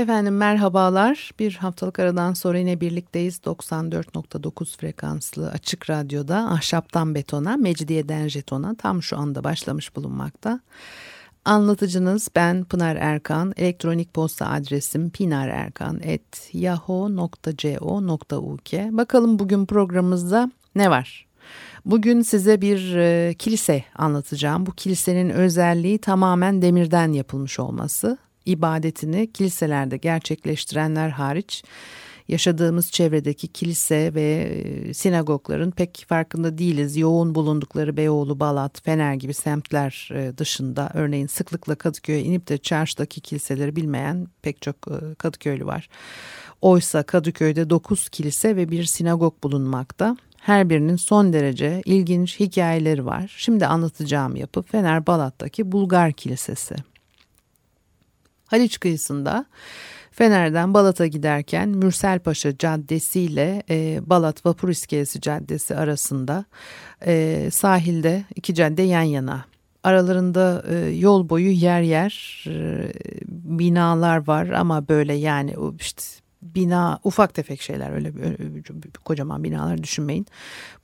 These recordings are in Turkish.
Efendim merhabalar. Bir haftalık aradan sonra yine birlikteyiz. 94.9 frekanslı açık radyoda ahşaptan betona, mecidiyeden jetona tam şu anda başlamış bulunmakta. Anlatıcınız ben Pınar Erkan. Elektronik posta adresim pinarerkan.yahoo.co.uk Bakalım bugün programımızda ne var? Bugün size bir e, kilise anlatacağım. Bu kilisenin özelliği tamamen demirden yapılmış olması ibadetini kiliselerde gerçekleştirenler hariç yaşadığımız çevredeki kilise ve e, sinagogların pek farkında değiliz. Yoğun bulundukları Beyoğlu, Balat, Fener gibi semtler e, dışında örneğin sıklıkla Kadıköy'e inip de çarşıdaki kiliseleri bilmeyen pek çok e, Kadıköylü var. Oysa Kadıköy'de 9 kilise ve bir sinagog bulunmakta. Her birinin son derece ilginç hikayeleri var. Şimdi anlatacağım yapı Fener Balat'taki Bulgar Kilisesi. Haliç kıyısında Fener'den Balat'a giderken Mürselpaşa Caddesi ile e, Balat Vapur İskelesi Caddesi arasında e, sahilde iki cadde yan yana. Aralarında e, yol boyu yer yer e, binalar var ama böyle yani işte bina ufak tefek şeyler öyle, öyle kocaman binalar düşünmeyin.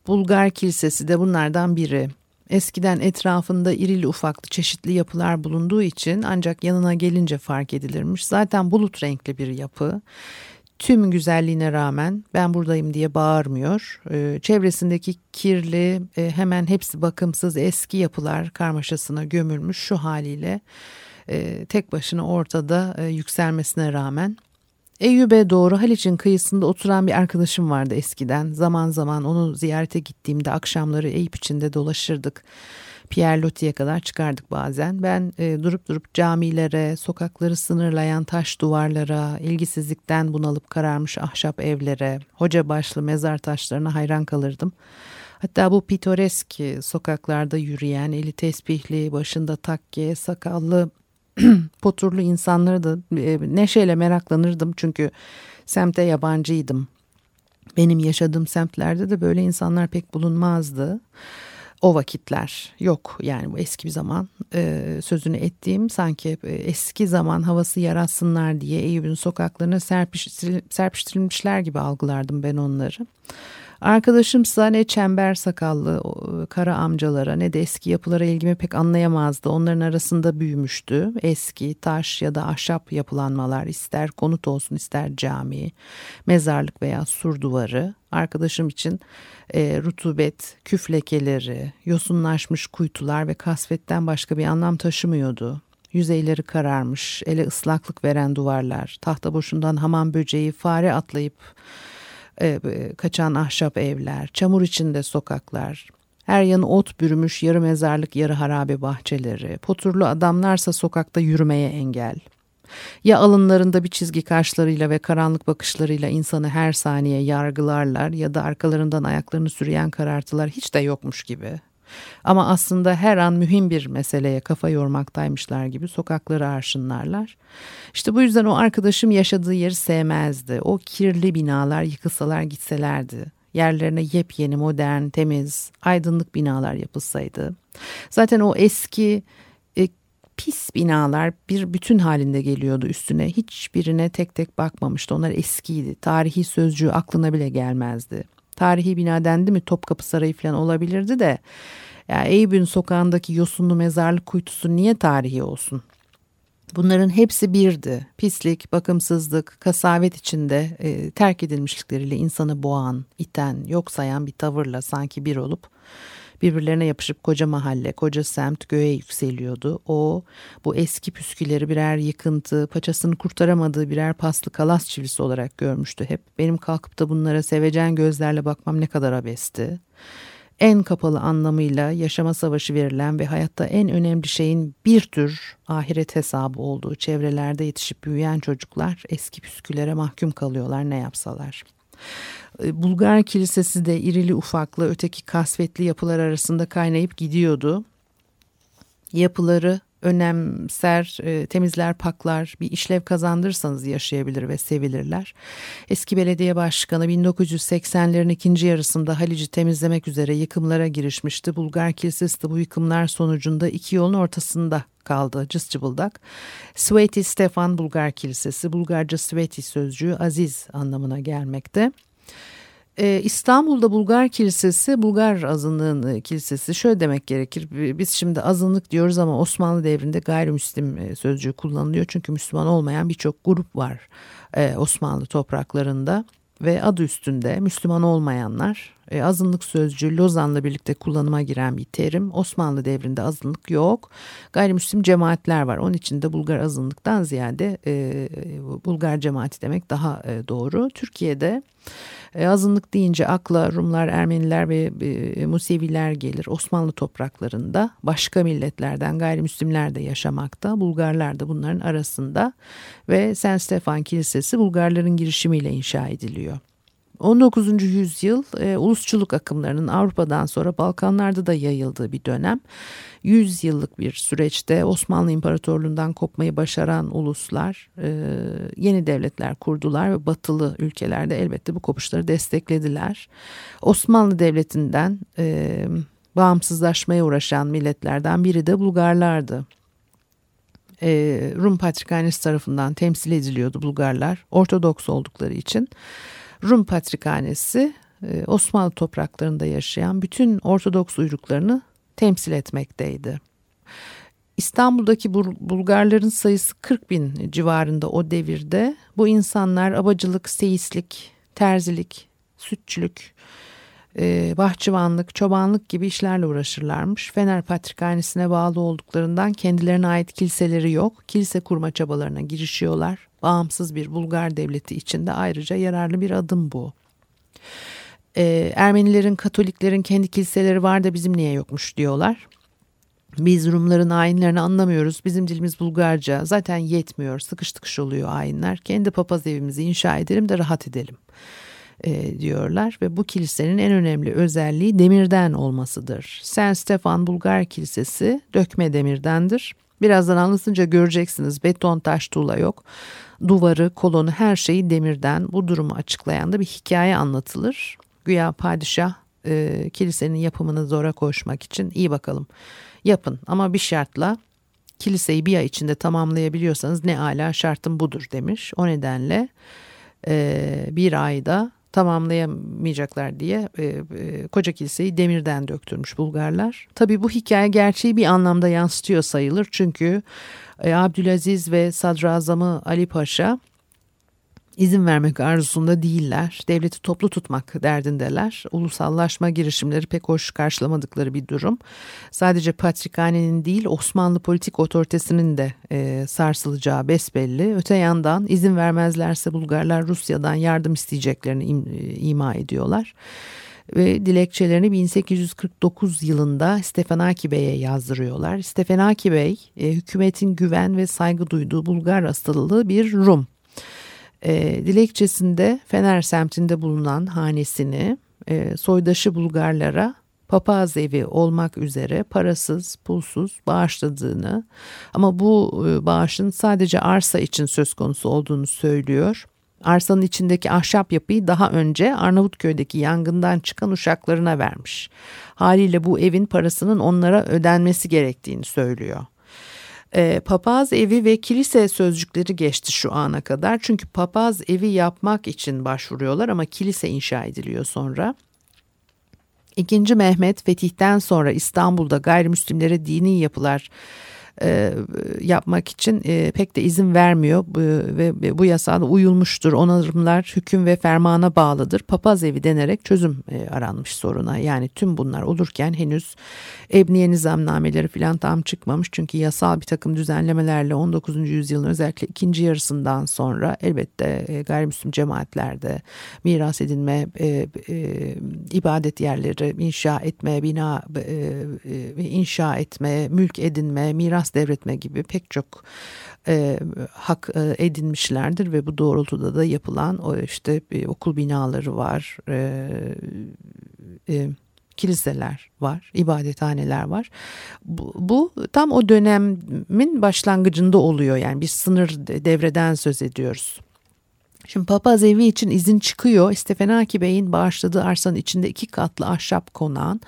Bulgar Kilisesi de bunlardan biri. Eskiden etrafında irili ufaklı çeşitli yapılar bulunduğu için ancak yanına gelince fark edilirmiş. Zaten bulut renkli bir yapı. Tüm güzelliğine rağmen ben buradayım diye bağırmıyor. Ee, çevresindeki kirli e, hemen hepsi bakımsız eski yapılar karmaşasına gömülmüş şu haliyle e, tek başına ortada e, yükselmesine rağmen Eyüp'e doğru Haliç'in kıyısında oturan bir arkadaşım vardı eskiden. Zaman zaman onu ziyarete gittiğimde akşamları Eyüp içinde dolaşırdık. Pierre Loti'ye kadar çıkardık bazen. Ben e, durup durup camilere, sokakları sınırlayan taş duvarlara, ilgisizlikten bunalıp kararmış ahşap evlere, hoca başlı mezar taşlarına hayran kalırdım. Hatta bu pitoresk sokaklarda yürüyen, eli tesbihli, başında takke, sakallı poturlu insanları da e, neşeyle meraklanırdım çünkü semte yabancıydım. Benim yaşadığım semtlerde de böyle insanlar pek bulunmazdı. O vakitler yok yani bu eski bir zaman e, sözünü ettiğim sanki e, eski zaman havası yaratsınlar diye Eyüp'ün sokaklarına serpiş, serpiştirilmişler gibi algılardım ben onları. Arkadaşımsa ne çember sakallı kara amcalara ne de eski yapılara ilgimi pek anlayamazdı. Onların arasında büyümüştü. Eski taş ya da ahşap yapılanmalar ister konut olsun ister cami, mezarlık veya sur duvarı. Arkadaşım için e, rutubet, küf lekeleri, yosunlaşmış kuytular ve kasvetten başka bir anlam taşımıyordu. Yüzeyleri kararmış, ele ıslaklık veren duvarlar, tahta boşundan hamam böceği, fare atlayıp e, kaçan ahşap evler, çamur içinde sokaklar, her yanı ot bürümüş yarı mezarlık yarı harabe bahçeleri, poturlu adamlarsa sokakta yürümeye engel. Ya alınlarında bir çizgi kaşlarıyla ve karanlık bakışlarıyla insanı her saniye yargılarlar ya da arkalarından ayaklarını sürüyen karartılar hiç de yokmuş gibi. Ama aslında her an mühim bir meseleye kafa yormaktaymışlar gibi sokakları arşınlarlar. İşte bu yüzden o arkadaşım yaşadığı yeri sevmezdi. O kirli binalar yıkılsalar gitselerdi. Yerlerine yepyeni, modern, temiz, aydınlık binalar yapılsaydı. Zaten o eski e, pis binalar bir bütün halinde geliyordu üstüne. Hiçbirine tek tek bakmamıştı. Onlar eskiydi. Tarihi sözcüğü aklına bile gelmezdi tarihi bina dendi mi Topkapı Sarayı falan olabilirdi de ya Eyüp'ün sokağındaki yosunlu mezarlık kuytusu niye tarihi olsun? Bunların hepsi birdi. Pislik, bakımsızlık, kasavet içinde e, terk edilmişlikleriyle insanı boğan, iten, yok sayan bir tavırla sanki bir olup birbirlerine yapışıp koca mahalle, koca semt göğe yükseliyordu. O bu eski püsküleri birer yıkıntı, paçasını kurtaramadığı birer paslı kalas çivisi olarak görmüştü hep. Benim kalkıp da bunlara sevecen gözlerle bakmam ne kadar abesti. En kapalı anlamıyla yaşama savaşı verilen ve hayatta en önemli şeyin bir tür ahiret hesabı olduğu çevrelerde yetişip büyüyen çocuklar eski püskülere mahkum kalıyorlar ne yapsalar. E, Bulgar kilisesi de irili ufaklı öteki kasvetli yapılar arasında kaynayıp gidiyordu. Yapıları önemser, e, temizler, paklar, bir işlev kazandırırsanız yaşayabilir ve sevilirler. Eski belediye başkanı 1980'lerin ikinci yarısında Halic'i temizlemek üzere yıkımlara girişmişti. Bulgar Kilisesi de bu yıkımlar sonucunda iki yolun ortasında kaldı cıscıbıldak. Sveti Stefan Bulgar Kilisesi, Bulgarca Sveti sözcüğü aziz anlamına gelmekte. Ee, İstanbul'da Bulgar Kilisesi, Bulgar azınlığın e, kilisesi şöyle demek gerekir. Biz şimdi azınlık diyoruz ama Osmanlı devrinde gayrimüslim e, sözcüğü kullanılıyor. Çünkü Müslüman olmayan birçok grup var e, Osmanlı topraklarında ve adı üstünde Müslüman olmayanlar e, azınlık sözcüğü Lozan'la birlikte kullanıma giren bir terim. Osmanlı devrinde azınlık yok. Gayrimüslim cemaatler var. Onun için de Bulgar azınlıktan ziyade e, Bulgar cemaati demek daha e, doğru. Türkiye'de e, azınlık deyince akla Rumlar, Ermeniler ve e, Museviler gelir. Osmanlı topraklarında başka milletlerden gayrimüslimler de yaşamakta. Bulgarlar da bunların arasında ve Sen Stefan Kilisesi Bulgarların girişimiyle inşa ediliyor. 19. yüzyıl e, ulusçuluk akımlarının Avrupa'dan sonra Balkanlarda da yayıldığı bir dönem. 100 yıllık bir süreçte Osmanlı İmparatorluğundan kopmayı başaran uluslar e, yeni devletler kurdular ve batılı ülkelerde elbette bu kopuşları desteklediler. Osmanlı Devleti'nden e, bağımsızlaşmaya uğraşan milletlerden biri de Bulgarlardı. E, Rum Patrikhanesi tarafından temsil ediliyordu Bulgarlar Ortodoks oldukları için. Rum Patrikhanesi e, Osmanlı topraklarında yaşayan bütün Ortodoks uyruklarını temsil etmekteydi. İstanbul'daki Bulgarların sayısı 40 bin civarında o devirde. Bu insanlar abacılık, seyislik, terzilik, sütçülük, e, bahçıvanlık, çobanlık gibi işlerle uğraşırlarmış. Fener Patrikhanesi'ne bağlı olduklarından kendilerine ait kiliseleri yok. Kilise kurma çabalarına girişiyorlar. Bağımsız bir Bulgar devleti içinde ayrıca yararlı bir adım bu. E, Ermenilerin, Katoliklerin kendi kiliseleri var da bizim niye yokmuş diyorlar. Biz Rumların ayinlerini anlamıyoruz. Bizim dilimiz Bulgarca. Zaten yetmiyor. Sıkış tıkış oluyor ayinler. Kendi papaz evimizi inşa edelim de rahat edelim e, diyorlar ve bu kilisenin en önemli özelliği demirden olmasıdır. Saint Stefan Bulgar Kilisesi dökme demirdendir. Birazdan anlatınca göreceksiniz beton taş tuğla yok. Duvarı, kolonu her şeyi demirden bu durumu açıklayan da bir hikaye anlatılır. Güya padişah e, kilisenin yapımını zora koşmak için iyi bakalım yapın ama bir şartla kiliseyi bir ay içinde tamamlayabiliyorsanız ne ala şartım budur demiş. O nedenle e, bir ayda tamamlayamayacaklar diye e, e, koca kiliseyi demirden döktürmüş Bulgarlar. Tabii bu hikaye gerçeği bir anlamda yansıtıyor sayılır. Çünkü e, Abdülaziz ve Sadrazamı Ali Paşa izin vermek arzusunda değiller. Devleti toplu tutmak derdindeler. Ulusallaşma girişimleri pek hoş karşılamadıkları bir durum. Sadece Patrikhane'nin değil Osmanlı politik otoritesinin de e, sarsılacağı besbelli. Öte yandan izin vermezlerse Bulgarlar Rusya'dan yardım isteyeceklerini im, e, ima ediyorlar ve dilekçelerini 1849 yılında Stefanaki Bey'e yazdırıyorlar. Stefanaki Bey e, hükümetin güven ve saygı duyduğu Bulgar asıllı bir Rum. E, dilekçesinde Fener semtinde bulunan hanesini e, soydaşı Bulgarlara papaz evi olmak üzere parasız, pulsuz bağışladığını ama bu e, bağışın sadece arsa için söz konusu olduğunu söylüyor. Arsanın içindeki ahşap yapıyı daha önce Arnavutköy'deki yangından çıkan uşaklarına vermiş. Haliyle bu evin parasının onlara ödenmesi gerektiğini söylüyor. E, papaz evi ve kilise sözcükleri geçti şu ana kadar. Çünkü papaz evi yapmak için başvuruyorlar ama kilise inşa ediliyor sonra. İkinci Mehmet fetihten sonra İstanbul'da gayrimüslimlere dini yapılar e, yapmak için e, pek de izin vermiyor ve, ve bu yasağa uyulmuştur. Onarımlar hüküm ve fermana bağlıdır. Papaz evi denerek çözüm e, aranmış soruna. Yani tüm bunlar olurken henüz ebniye nizamnameleri falan tam çıkmamış. Çünkü yasal bir takım düzenlemelerle 19. yüzyılın özellikle ikinci yarısından sonra elbette e, gayrimüslim cemaatlerde miras edinme, e, e, ibadet yerleri inşa etme, bina e, e, inşa etme, mülk edinme, miras miras devretme gibi pek çok e, hak e, edinmişlerdir ve bu doğrultuda da yapılan o işte e, okul binaları var, e, e, kiliseler var, ibadethaneler var. Bu, bu tam o dönemin başlangıcında oluyor yani bir sınır devreden söz ediyoruz. Şimdi papaz evi için izin çıkıyor. Stefanaki Bey'in bağışladığı arsanın içinde iki katlı ahşap konağın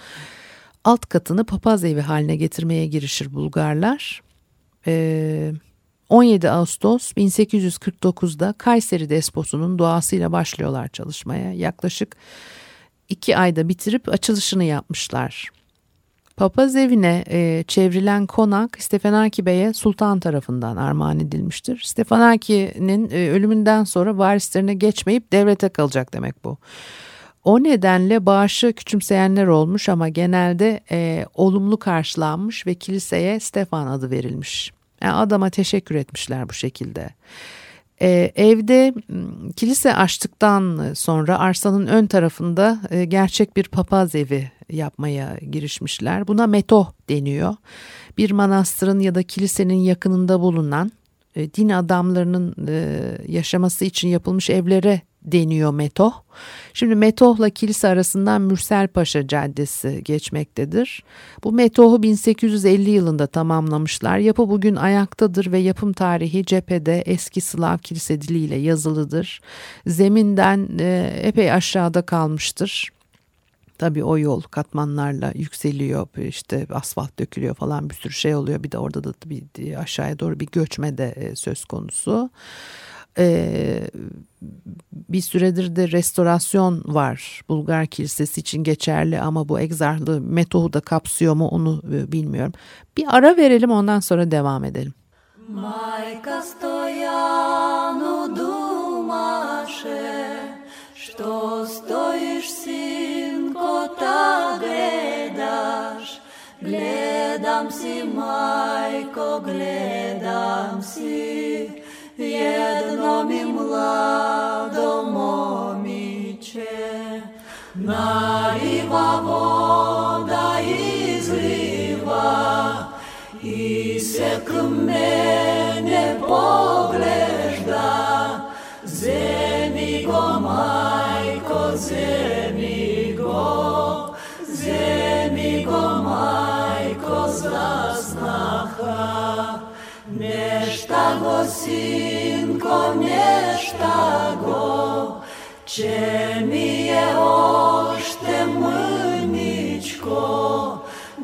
alt katını papaz evi haline getirmeye girişir Bulgarlar. Ee, 17 Ağustos 1849'da Kayseri desposunun duasıyla başlıyorlar çalışmaya. Yaklaşık iki ayda bitirip açılışını yapmışlar. Papaz evine e, çevrilen konak Stefanaki Bey'e sultan tarafından armağan edilmiştir. Stefanaki'nin e, ölümünden sonra varislerine geçmeyip devlete kalacak demek bu. O nedenle bağışı küçümseyenler olmuş ama genelde e, olumlu karşılanmış ve kiliseye Stefan adı verilmiş. Yani adama teşekkür etmişler bu şekilde. Ee, evde kilise açtıktan sonra arsanın ön tarafında e, gerçek bir papaz evi yapmaya girişmişler. Buna metoh deniyor. Bir manastırın ya da kilisenin yakınında bulunan e, din adamlarının e, yaşaması için yapılmış evlere deniyor Metoh. Şimdi Metoh'la kilise arasından Mürsel Paşa Caddesi geçmektedir. Bu Metoh'u 1850 yılında tamamlamışlar. Yapı bugün ayaktadır ve yapım tarihi cephede eski Slav kilise diliyle yazılıdır. Zeminden e, epey aşağıda kalmıştır. Tabii o yol katmanlarla yükseliyor işte asfalt dökülüyor falan bir sürü şey oluyor. Bir de orada da bir aşağıya doğru bir göçme de e, söz konusu. Ee, bir süredir de restorasyon var. Bulgar Kilisesi için geçerli ama bu egzarhlı metodu da kapsıyor mu onu e, bilmiyorum. Bir ara verelim ondan sonra devam edelim. Майка стояну думаше, что стоишь, синко, та гледаш. Гледам си, майко, гледам си, jednom i mlado momiće. Naliva voda izliva i se k mene pogležda. Tago sinko mieštago, čia mie ošte mâničko,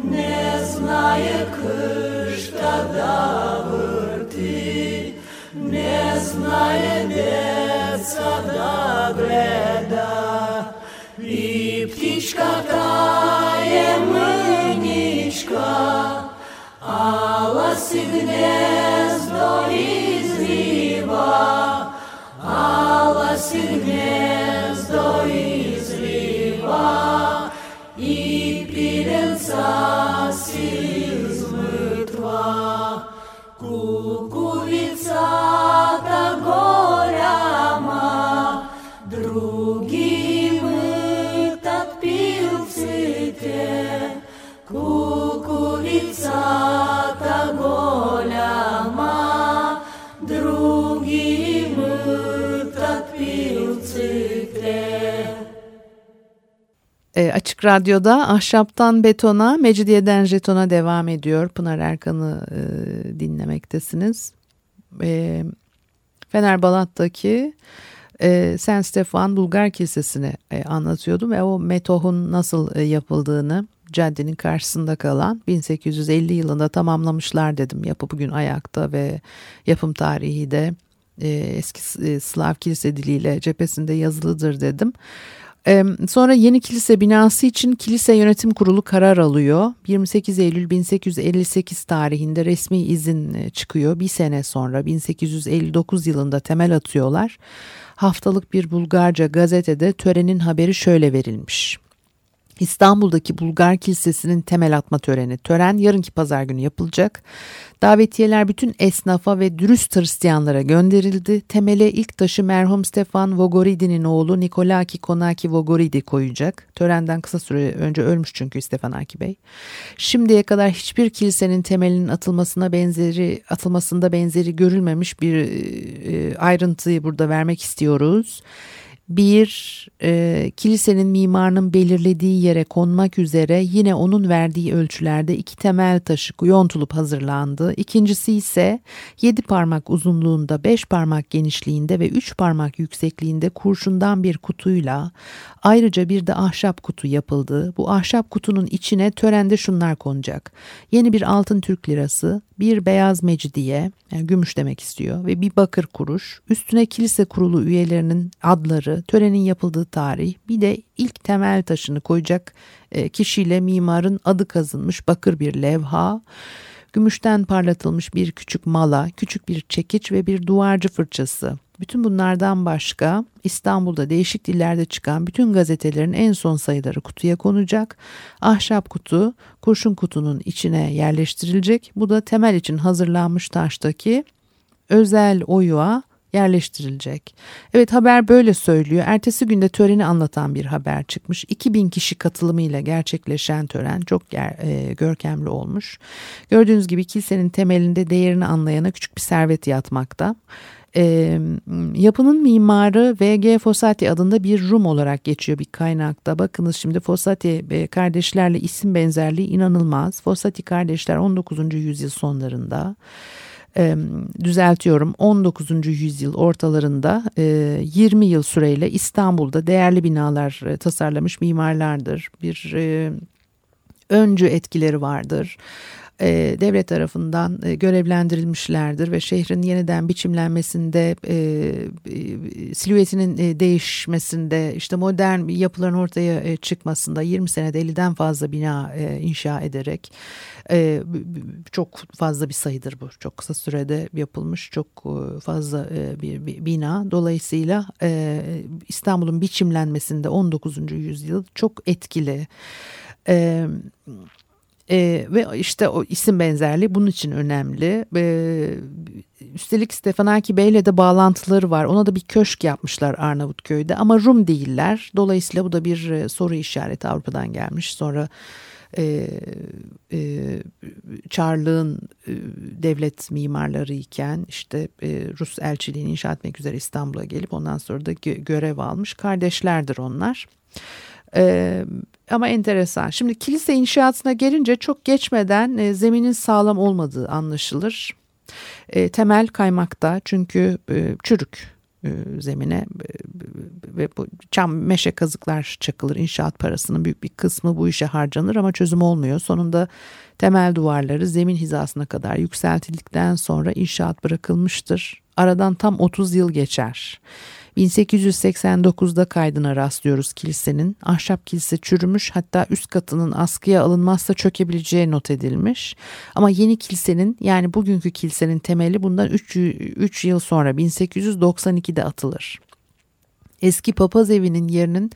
ne znaje câșta da vârti, ne znaje deța da greda. И птичка тае мыничка, Алла сигнет. Ala Radyo'da Ahşaptan Betona, Mecidiyeden Jeton'a devam ediyor. Pınar Erkan'ı e, dinlemektesiniz. E, Fener Balat'taki e, Sen Stefan Bulgar Kilisesi'ni e, anlatıyordum ve o metohun nasıl e, yapıldığını caddenin karşısında kalan 1850 yılında tamamlamışlar dedim. Yapı bugün ayakta ve yapım tarihi de e, eski e, Slav kilise diliyle cephesinde yazılıdır dedim. Sonra yeni kilise binası için kilise yönetim kurulu karar alıyor. 28 Eylül 1858 tarihinde resmi izin e, çıkıyor. Bir sene sonra 1859 yılında temel atıyorlar. Haftalık bir Bulgarca gazetede törenin haberi şöyle verilmiş. İstanbul'daki Bulgar Kilisesi'nin temel atma töreni. Tören yarınki pazar günü yapılacak. Davetiyeler bütün esnafa ve dürüst Hristiyanlara gönderildi. Temele ilk taşı merhum Stefan Vogoridi'nin oğlu Nikolaki Konaki Vogoridi koyacak. Törenden kısa süre önce ölmüş çünkü Stefanaki Bey. Şimdiye kadar hiçbir kilisenin temelinin atılmasına benzeri atılmasında benzeri görülmemiş bir e, ayrıntıyı burada vermek istiyoruz bir e, kilisenin mimarının belirlediği yere konmak üzere yine onun verdiği ölçülerde iki temel taşı yontulup hazırlandı. İkincisi ise yedi parmak uzunluğunda, beş parmak genişliğinde ve üç parmak yüksekliğinde kurşundan bir kutuyla ayrıca bir de ahşap kutu yapıldı. Bu ahşap kutunun içine törende şunlar konacak. Yeni bir altın Türk lirası, bir beyaz mecidiye, yani gümüş demek istiyor ve bir bakır kuruş, üstüne kilise kurulu üyelerinin adları, törenin yapıldığı tarih, bir de ilk temel taşını koyacak e, kişiyle mimarın adı kazınmış bakır bir levha, gümüşten parlatılmış bir küçük mala, küçük bir çekiç ve bir duvarcı fırçası. Bütün bunlardan başka İstanbul'da değişik dillerde çıkan bütün gazetelerin en son sayıları kutuya konacak. Ahşap kutu kurşun kutunun içine yerleştirilecek. Bu da temel için hazırlanmış taştaki özel oyuğa yerleştirilecek. Evet haber böyle söylüyor. Ertesi günde töreni anlatan bir haber çıkmış. 2000 kişi katılımıyla gerçekleşen tören çok ger, e, görkemli olmuş. Gördüğünüz gibi kilisenin temelinde değerini anlayana küçük bir servet yatmakta. E, yapının mimarı V.G. Fossati adında bir Rum olarak geçiyor bir kaynakta. Bakınız şimdi Fossati e, kardeşlerle isim benzerliği inanılmaz. Fossati kardeşler 19. yüzyıl sonlarında e, düzeltiyorum 19. yüzyıl ortalarında e, 20 yıl süreyle İstanbul'da değerli binalar e, tasarlamış mimarlardır. Bir e, öncü etkileri vardır e, devlet tarafından e, görevlendirilmişlerdir ve şehrin yeniden biçimlenmesinde e, e, silüetinin e, değişmesinde işte modern yapıların ortaya e, çıkmasında 20 senede 50'den fazla bina e, inşa ederek e, çok fazla bir sayıdır bu çok kısa sürede yapılmış çok e, fazla e, bir, bir bina dolayısıyla e, İstanbul'un biçimlenmesinde 19. yüzyıl çok etkili. E, e, ve işte o isim benzerliği bunun için önemli. E, üstelik Stefanaki Bey'le de bağlantıları var. Ona da bir köşk yapmışlar Arnavutköy'de ama Rum değiller. Dolayısıyla bu da bir e, soru işareti Avrupa'dan gelmiş. Sonra e, e, Çarlığın e, devlet mimarları iken işte e, Rus elçiliğini inşa etmek üzere İstanbul'a gelip ondan sonra da gö görev almış kardeşlerdir onlar. Ee, ama enteresan. Şimdi kilise inşaatına gelince çok geçmeden e, zeminin sağlam olmadığı anlaşılır. E, temel kaymakta çünkü e, çürük e, zemine e, ve bu çam meşe kazıklar çakılır. İnşaat parasının büyük bir kısmı bu işe harcanır ama çözüm olmuyor. Sonunda temel duvarları zemin hizasına kadar yükseltildikten sonra inşaat bırakılmıştır. Aradan tam 30 yıl geçer. 1889'da kaydına rastlıyoruz kilisenin. Ahşap kilise çürümüş hatta üst katının askıya alınmazsa çökebileceği not edilmiş. Ama yeni kilisenin yani bugünkü kilisenin temeli bundan 3, 3 yıl sonra 1892'de atılır. Eski papaz evinin yerinin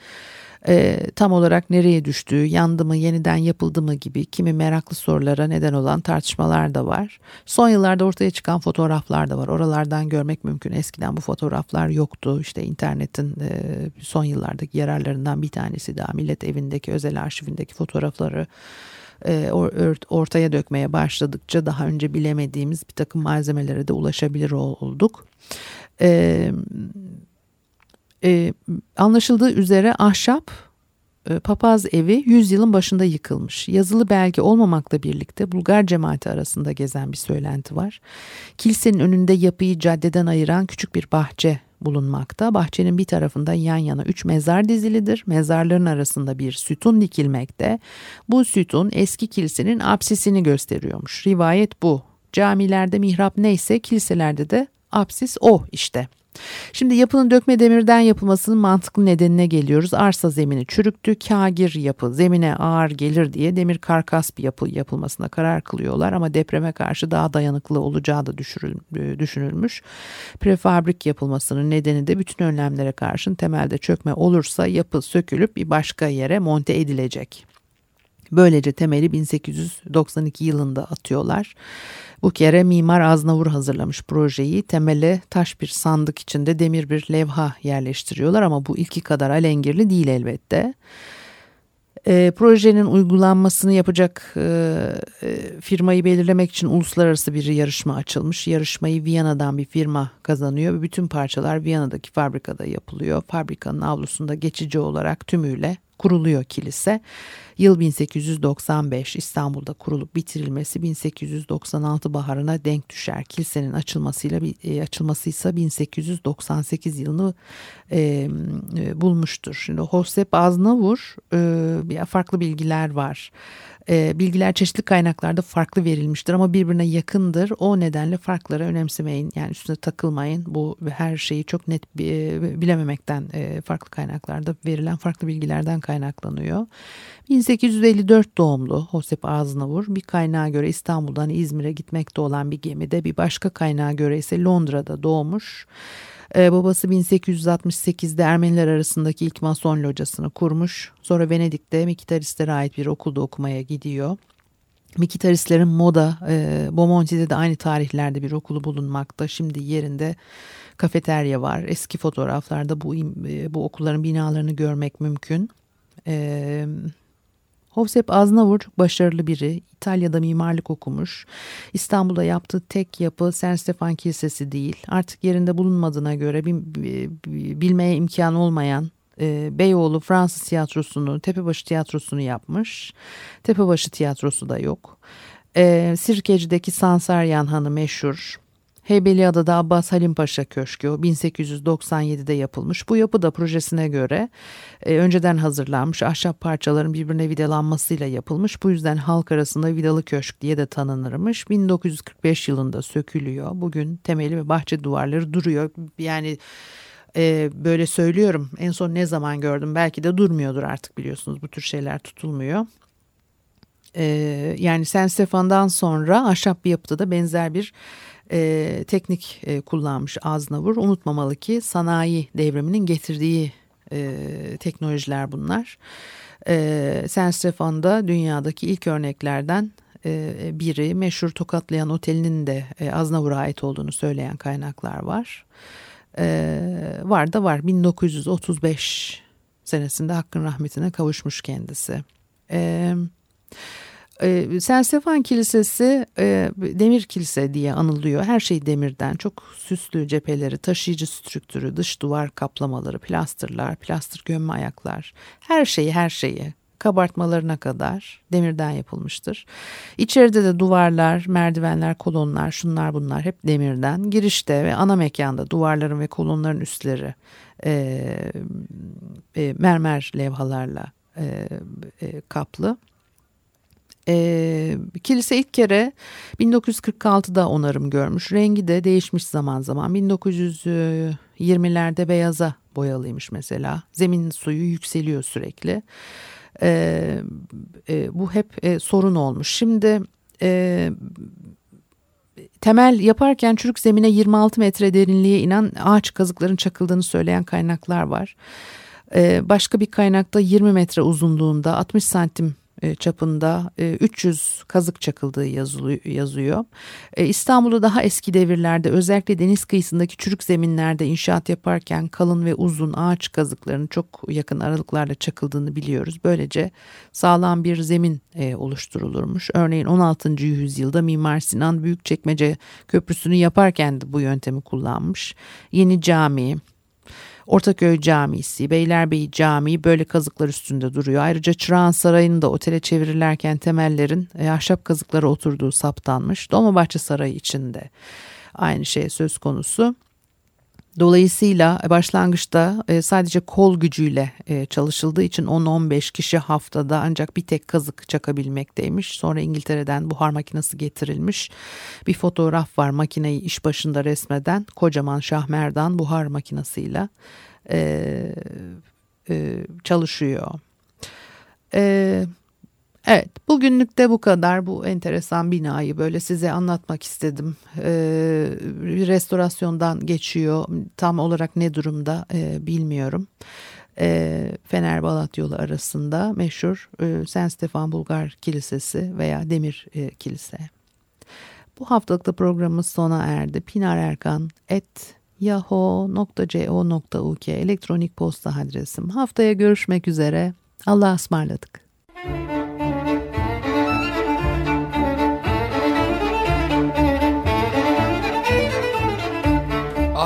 e, tam olarak nereye düştüğü, yandı mı, yeniden yapıldı mı gibi kimi meraklı sorulara neden olan tartışmalar da var. Son yıllarda ortaya çıkan fotoğraflar da var. Oralardan görmek mümkün. Eskiden bu fotoğraflar yoktu. İşte internetin e, son yıllardaki yararlarından bir tanesi daha Millet Evi'ndeki özel arşivindeki fotoğrafları e, ortaya dökmeye başladıkça daha önce bilemediğimiz bir takım malzemelere de ulaşabilir olduk. E, anlaşıldığı üzere ahşap e, papaz evi 100 yılın başında yıkılmış. Yazılı belge olmamakla birlikte Bulgar cemaati arasında gezen bir söylenti var. Kilisenin önünde yapıyı caddeden ayıran küçük bir bahçe bulunmakta. Bahçenin bir tarafında yan yana üç mezar dizilidir. Mezarların arasında bir sütun dikilmekte. Bu sütun eski kilisenin apsisini gösteriyormuş. Rivayet bu. Camilerde mihrap neyse kiliselerde de apsis o işte. Şimdi yapının dökme demirden yapılmasının mantıklı nedenine geliyoruz. Arsa zemini çürüktü, kagir yapı zemine ağır gelir diye demir karkas bir yapı yapılmasına karar kılıyorlar ama depreme karşı daha dayanıklı olacağı da e, düşünülmüş. Prefabrik yapılmasının nedeni de bütün önlemlere karşın temelde çökme olursa yapı sökülüp bir başka yere monte edilecek. Böylece temeli 1892 yılında atıyorlar. Bu kere mimar Aznavur hazırlamış projeyi. Temele taş bir sandık içinde demir bir levha yerleştiriyorlar ama bu ilki kadar alengirli değil elbette. E, projenin uygulanmasını yapacak e, e, firmayı belirlemek için uluslararası bir yarışma açılmış. Yarışmayı Viyana'dan bir firma kazanıyor ve bütün parçalar Viyana'daki fabrikada yapılıyor. Fabrikanın avlusunda geçici olarak tümüyle kuruluyor kilise. Yıl 1895 İstanbul'da kurulup bitirilmesi 1896 baharına denk düşer. Kilisenin açılmasıyla açılması ise 1898 yılını e, e, bulmuştur. Şimdi Hosep Aznavur e, farklı bilgiler var e, bilgiler çeşitli kaynaklarda farklı verilmiştir ama birbirine yakındır. O nedenle farkları önemsemeyin. Yani üstüne takılmayın. Bu her şeyi çok net e, bilememekten e, farklı kaynaklarda verilen farklı bilgilerden kaynaklanıyor. 1854 doğumlu Hosep Aznavur bir kaynağa göre İstanbul'dan İzmir'e gitmekte olan bir gemide bir başka kaynağa göre ise Londra'da doğmuş. Ee, babası 1868'de Ermeniler arasındaki ilk mason locasını kurmuş. Sonra Venedik'te Mikitaristlere ait bir okulda okumaya gidiyor. Mikitaristlerin Moda, e, Bomonti'de de aynı tarihlerde bir okulu bulunmakta. Şimdi yerinde kafeterya var. Eski fotoğraflarda bu e, bu okulların binalarını görmek mümkün. E, Hovsep Aznavur çok başarılı biri. İtalya'da mimarlık okumuş. İstanbul'da yaptığı tek yapı Sen Stefan Kilisesi değil. Artık yerinde bulunmadığına göre bilmeye imkan olmayan e, Beyoğlu Fransız tiyatrosunu, Tepebaşı tiyatrosunu yapmış. Tepebaşı tiyatrosu da yok. E, Sirkeci'deki Sansaryan Hanı meşhur. Heybeliada'da Abbas Halim Paşa Köşkü 1897'de yapılmış. Bu yapı da projesine göre e, önceden hazırlanmış ahşap parçaların birbirine vidalanmasıyla yapılmış. Bu yüzden halk arasında vidalı köşk diye de tanınırmış. 1945 yılında sökülüyor. Bugün temeli ve bahçe duvarları duruyor. Yani e, böyle söylüyorum en son ne zaman gördüm belki de durmuyordur artık biliyorsunuz bu tür şeyler tutulmuyor. E, yani Sen Stefan'dan sonra ahşap bir yapıda da benzer bir e, teknik e, kullanmış Aznavur. Unutmamalı ki sanayi devriminin getirdiği e, teknolojiler bunlar. E, San Stefan'da dünyadaki ilk örneklerden e, biri meşhur Tokatlayan Oteli'nin de e, Aznavur'a ait olduğunu söyleyen kaynaklar var. E, var da var 1935 senesinde hakkın rahmetine kavuşmuş kendisi. Evet. E, Sen Stefan Kilisesi e, demir kilise diye anılıyor. Her şey demirden. Çok süslü cepheleri, taşıyıcı strüktürü, dış duvar kaplamaları, plastırlar, plastır gömme ayaklar. Her şeyi her şeyi kabartmalarına kadar demirden yapılmıştır. İçeride de duvarlar, merdivenler, kolonlar, şunlar bunlar hep demirden. Girişte ve ana mekanda duvarların ve kolonların üstleri e, e, mermer levhalarla e, e, kaplı. E, kilise ilk kere 1946'da onarım görmüş. Rengi de değişmiş zaman zaman. 1920'lerde beyaza boyalıymış mesela. Zemin suyu yükseliyor sürekli. E, e, bu hep e, sorun olmuş. Şimdi e, temel yaparken çürük zemine 26 metre derinliğe inen ağaç kazıkların çakıldığını söyleyen kaynaklar var. E, başka bir kaynakta 20 metre uzunluğunda 60 santim çapında 300 e, kazık çakıldığı yazıyor. E, İstanbul'da daha eski devirlerde özellikle deniz kıyısındaki çürük zeminlerde inşaat yaparken kalın ve uzun ağaç kazıklarının çok yakın aralıklarla çakıldığını biliyoruz. Böylece sağlam bir zemin oluşturulurmuş. Örneğin 16. yüzyılda Mimar Sinan Büyükçekmece Köprüsü'nü yaparken de bu yöntemi kullanmış. Yeni cami, Ortaköy Camisi, Beylerbeyi Camii böyle kazıklar üstünde duruyor. Ayrıca Çırağan Sarayı'nı da otele çevirirlerken temellerin e, ahşap kazıklara oturduğu saptanmış. Dolmabahçe Sarayı içinde aynı şey söz konusu. Dolayısıyla başlangıçta e, sadece kol gücüyle e, çalışıldığı için 10-15 kişi haftada ancak bir tek kazık çakabilmekteymiş. Sonra İngiltere'den buhar makinesi getirilmiş. Bir fotoğraf var makineyi iş başında resmeden kocaman şahmerdan buhar makinesiyle e, çalışıyor. Evet. Evet, bugünlük de bu kadar. Bu enteresan binayı böyle size anlatmak istedim. Ee, restorasyondan geçiyor. Tam olarak ne durumda e, bilmiyorum. E, Fener Balat yolu arasında meşhur e, Sen Stefan Bulgar Kilisesi veya Demir e, Kilise. Bu haftalık da programımız sona erdi. Pinar Erkan et yahoo.co.uk elektronik posta adresim. Haftaya görüşmek üzere. Allah'a ısmarladık.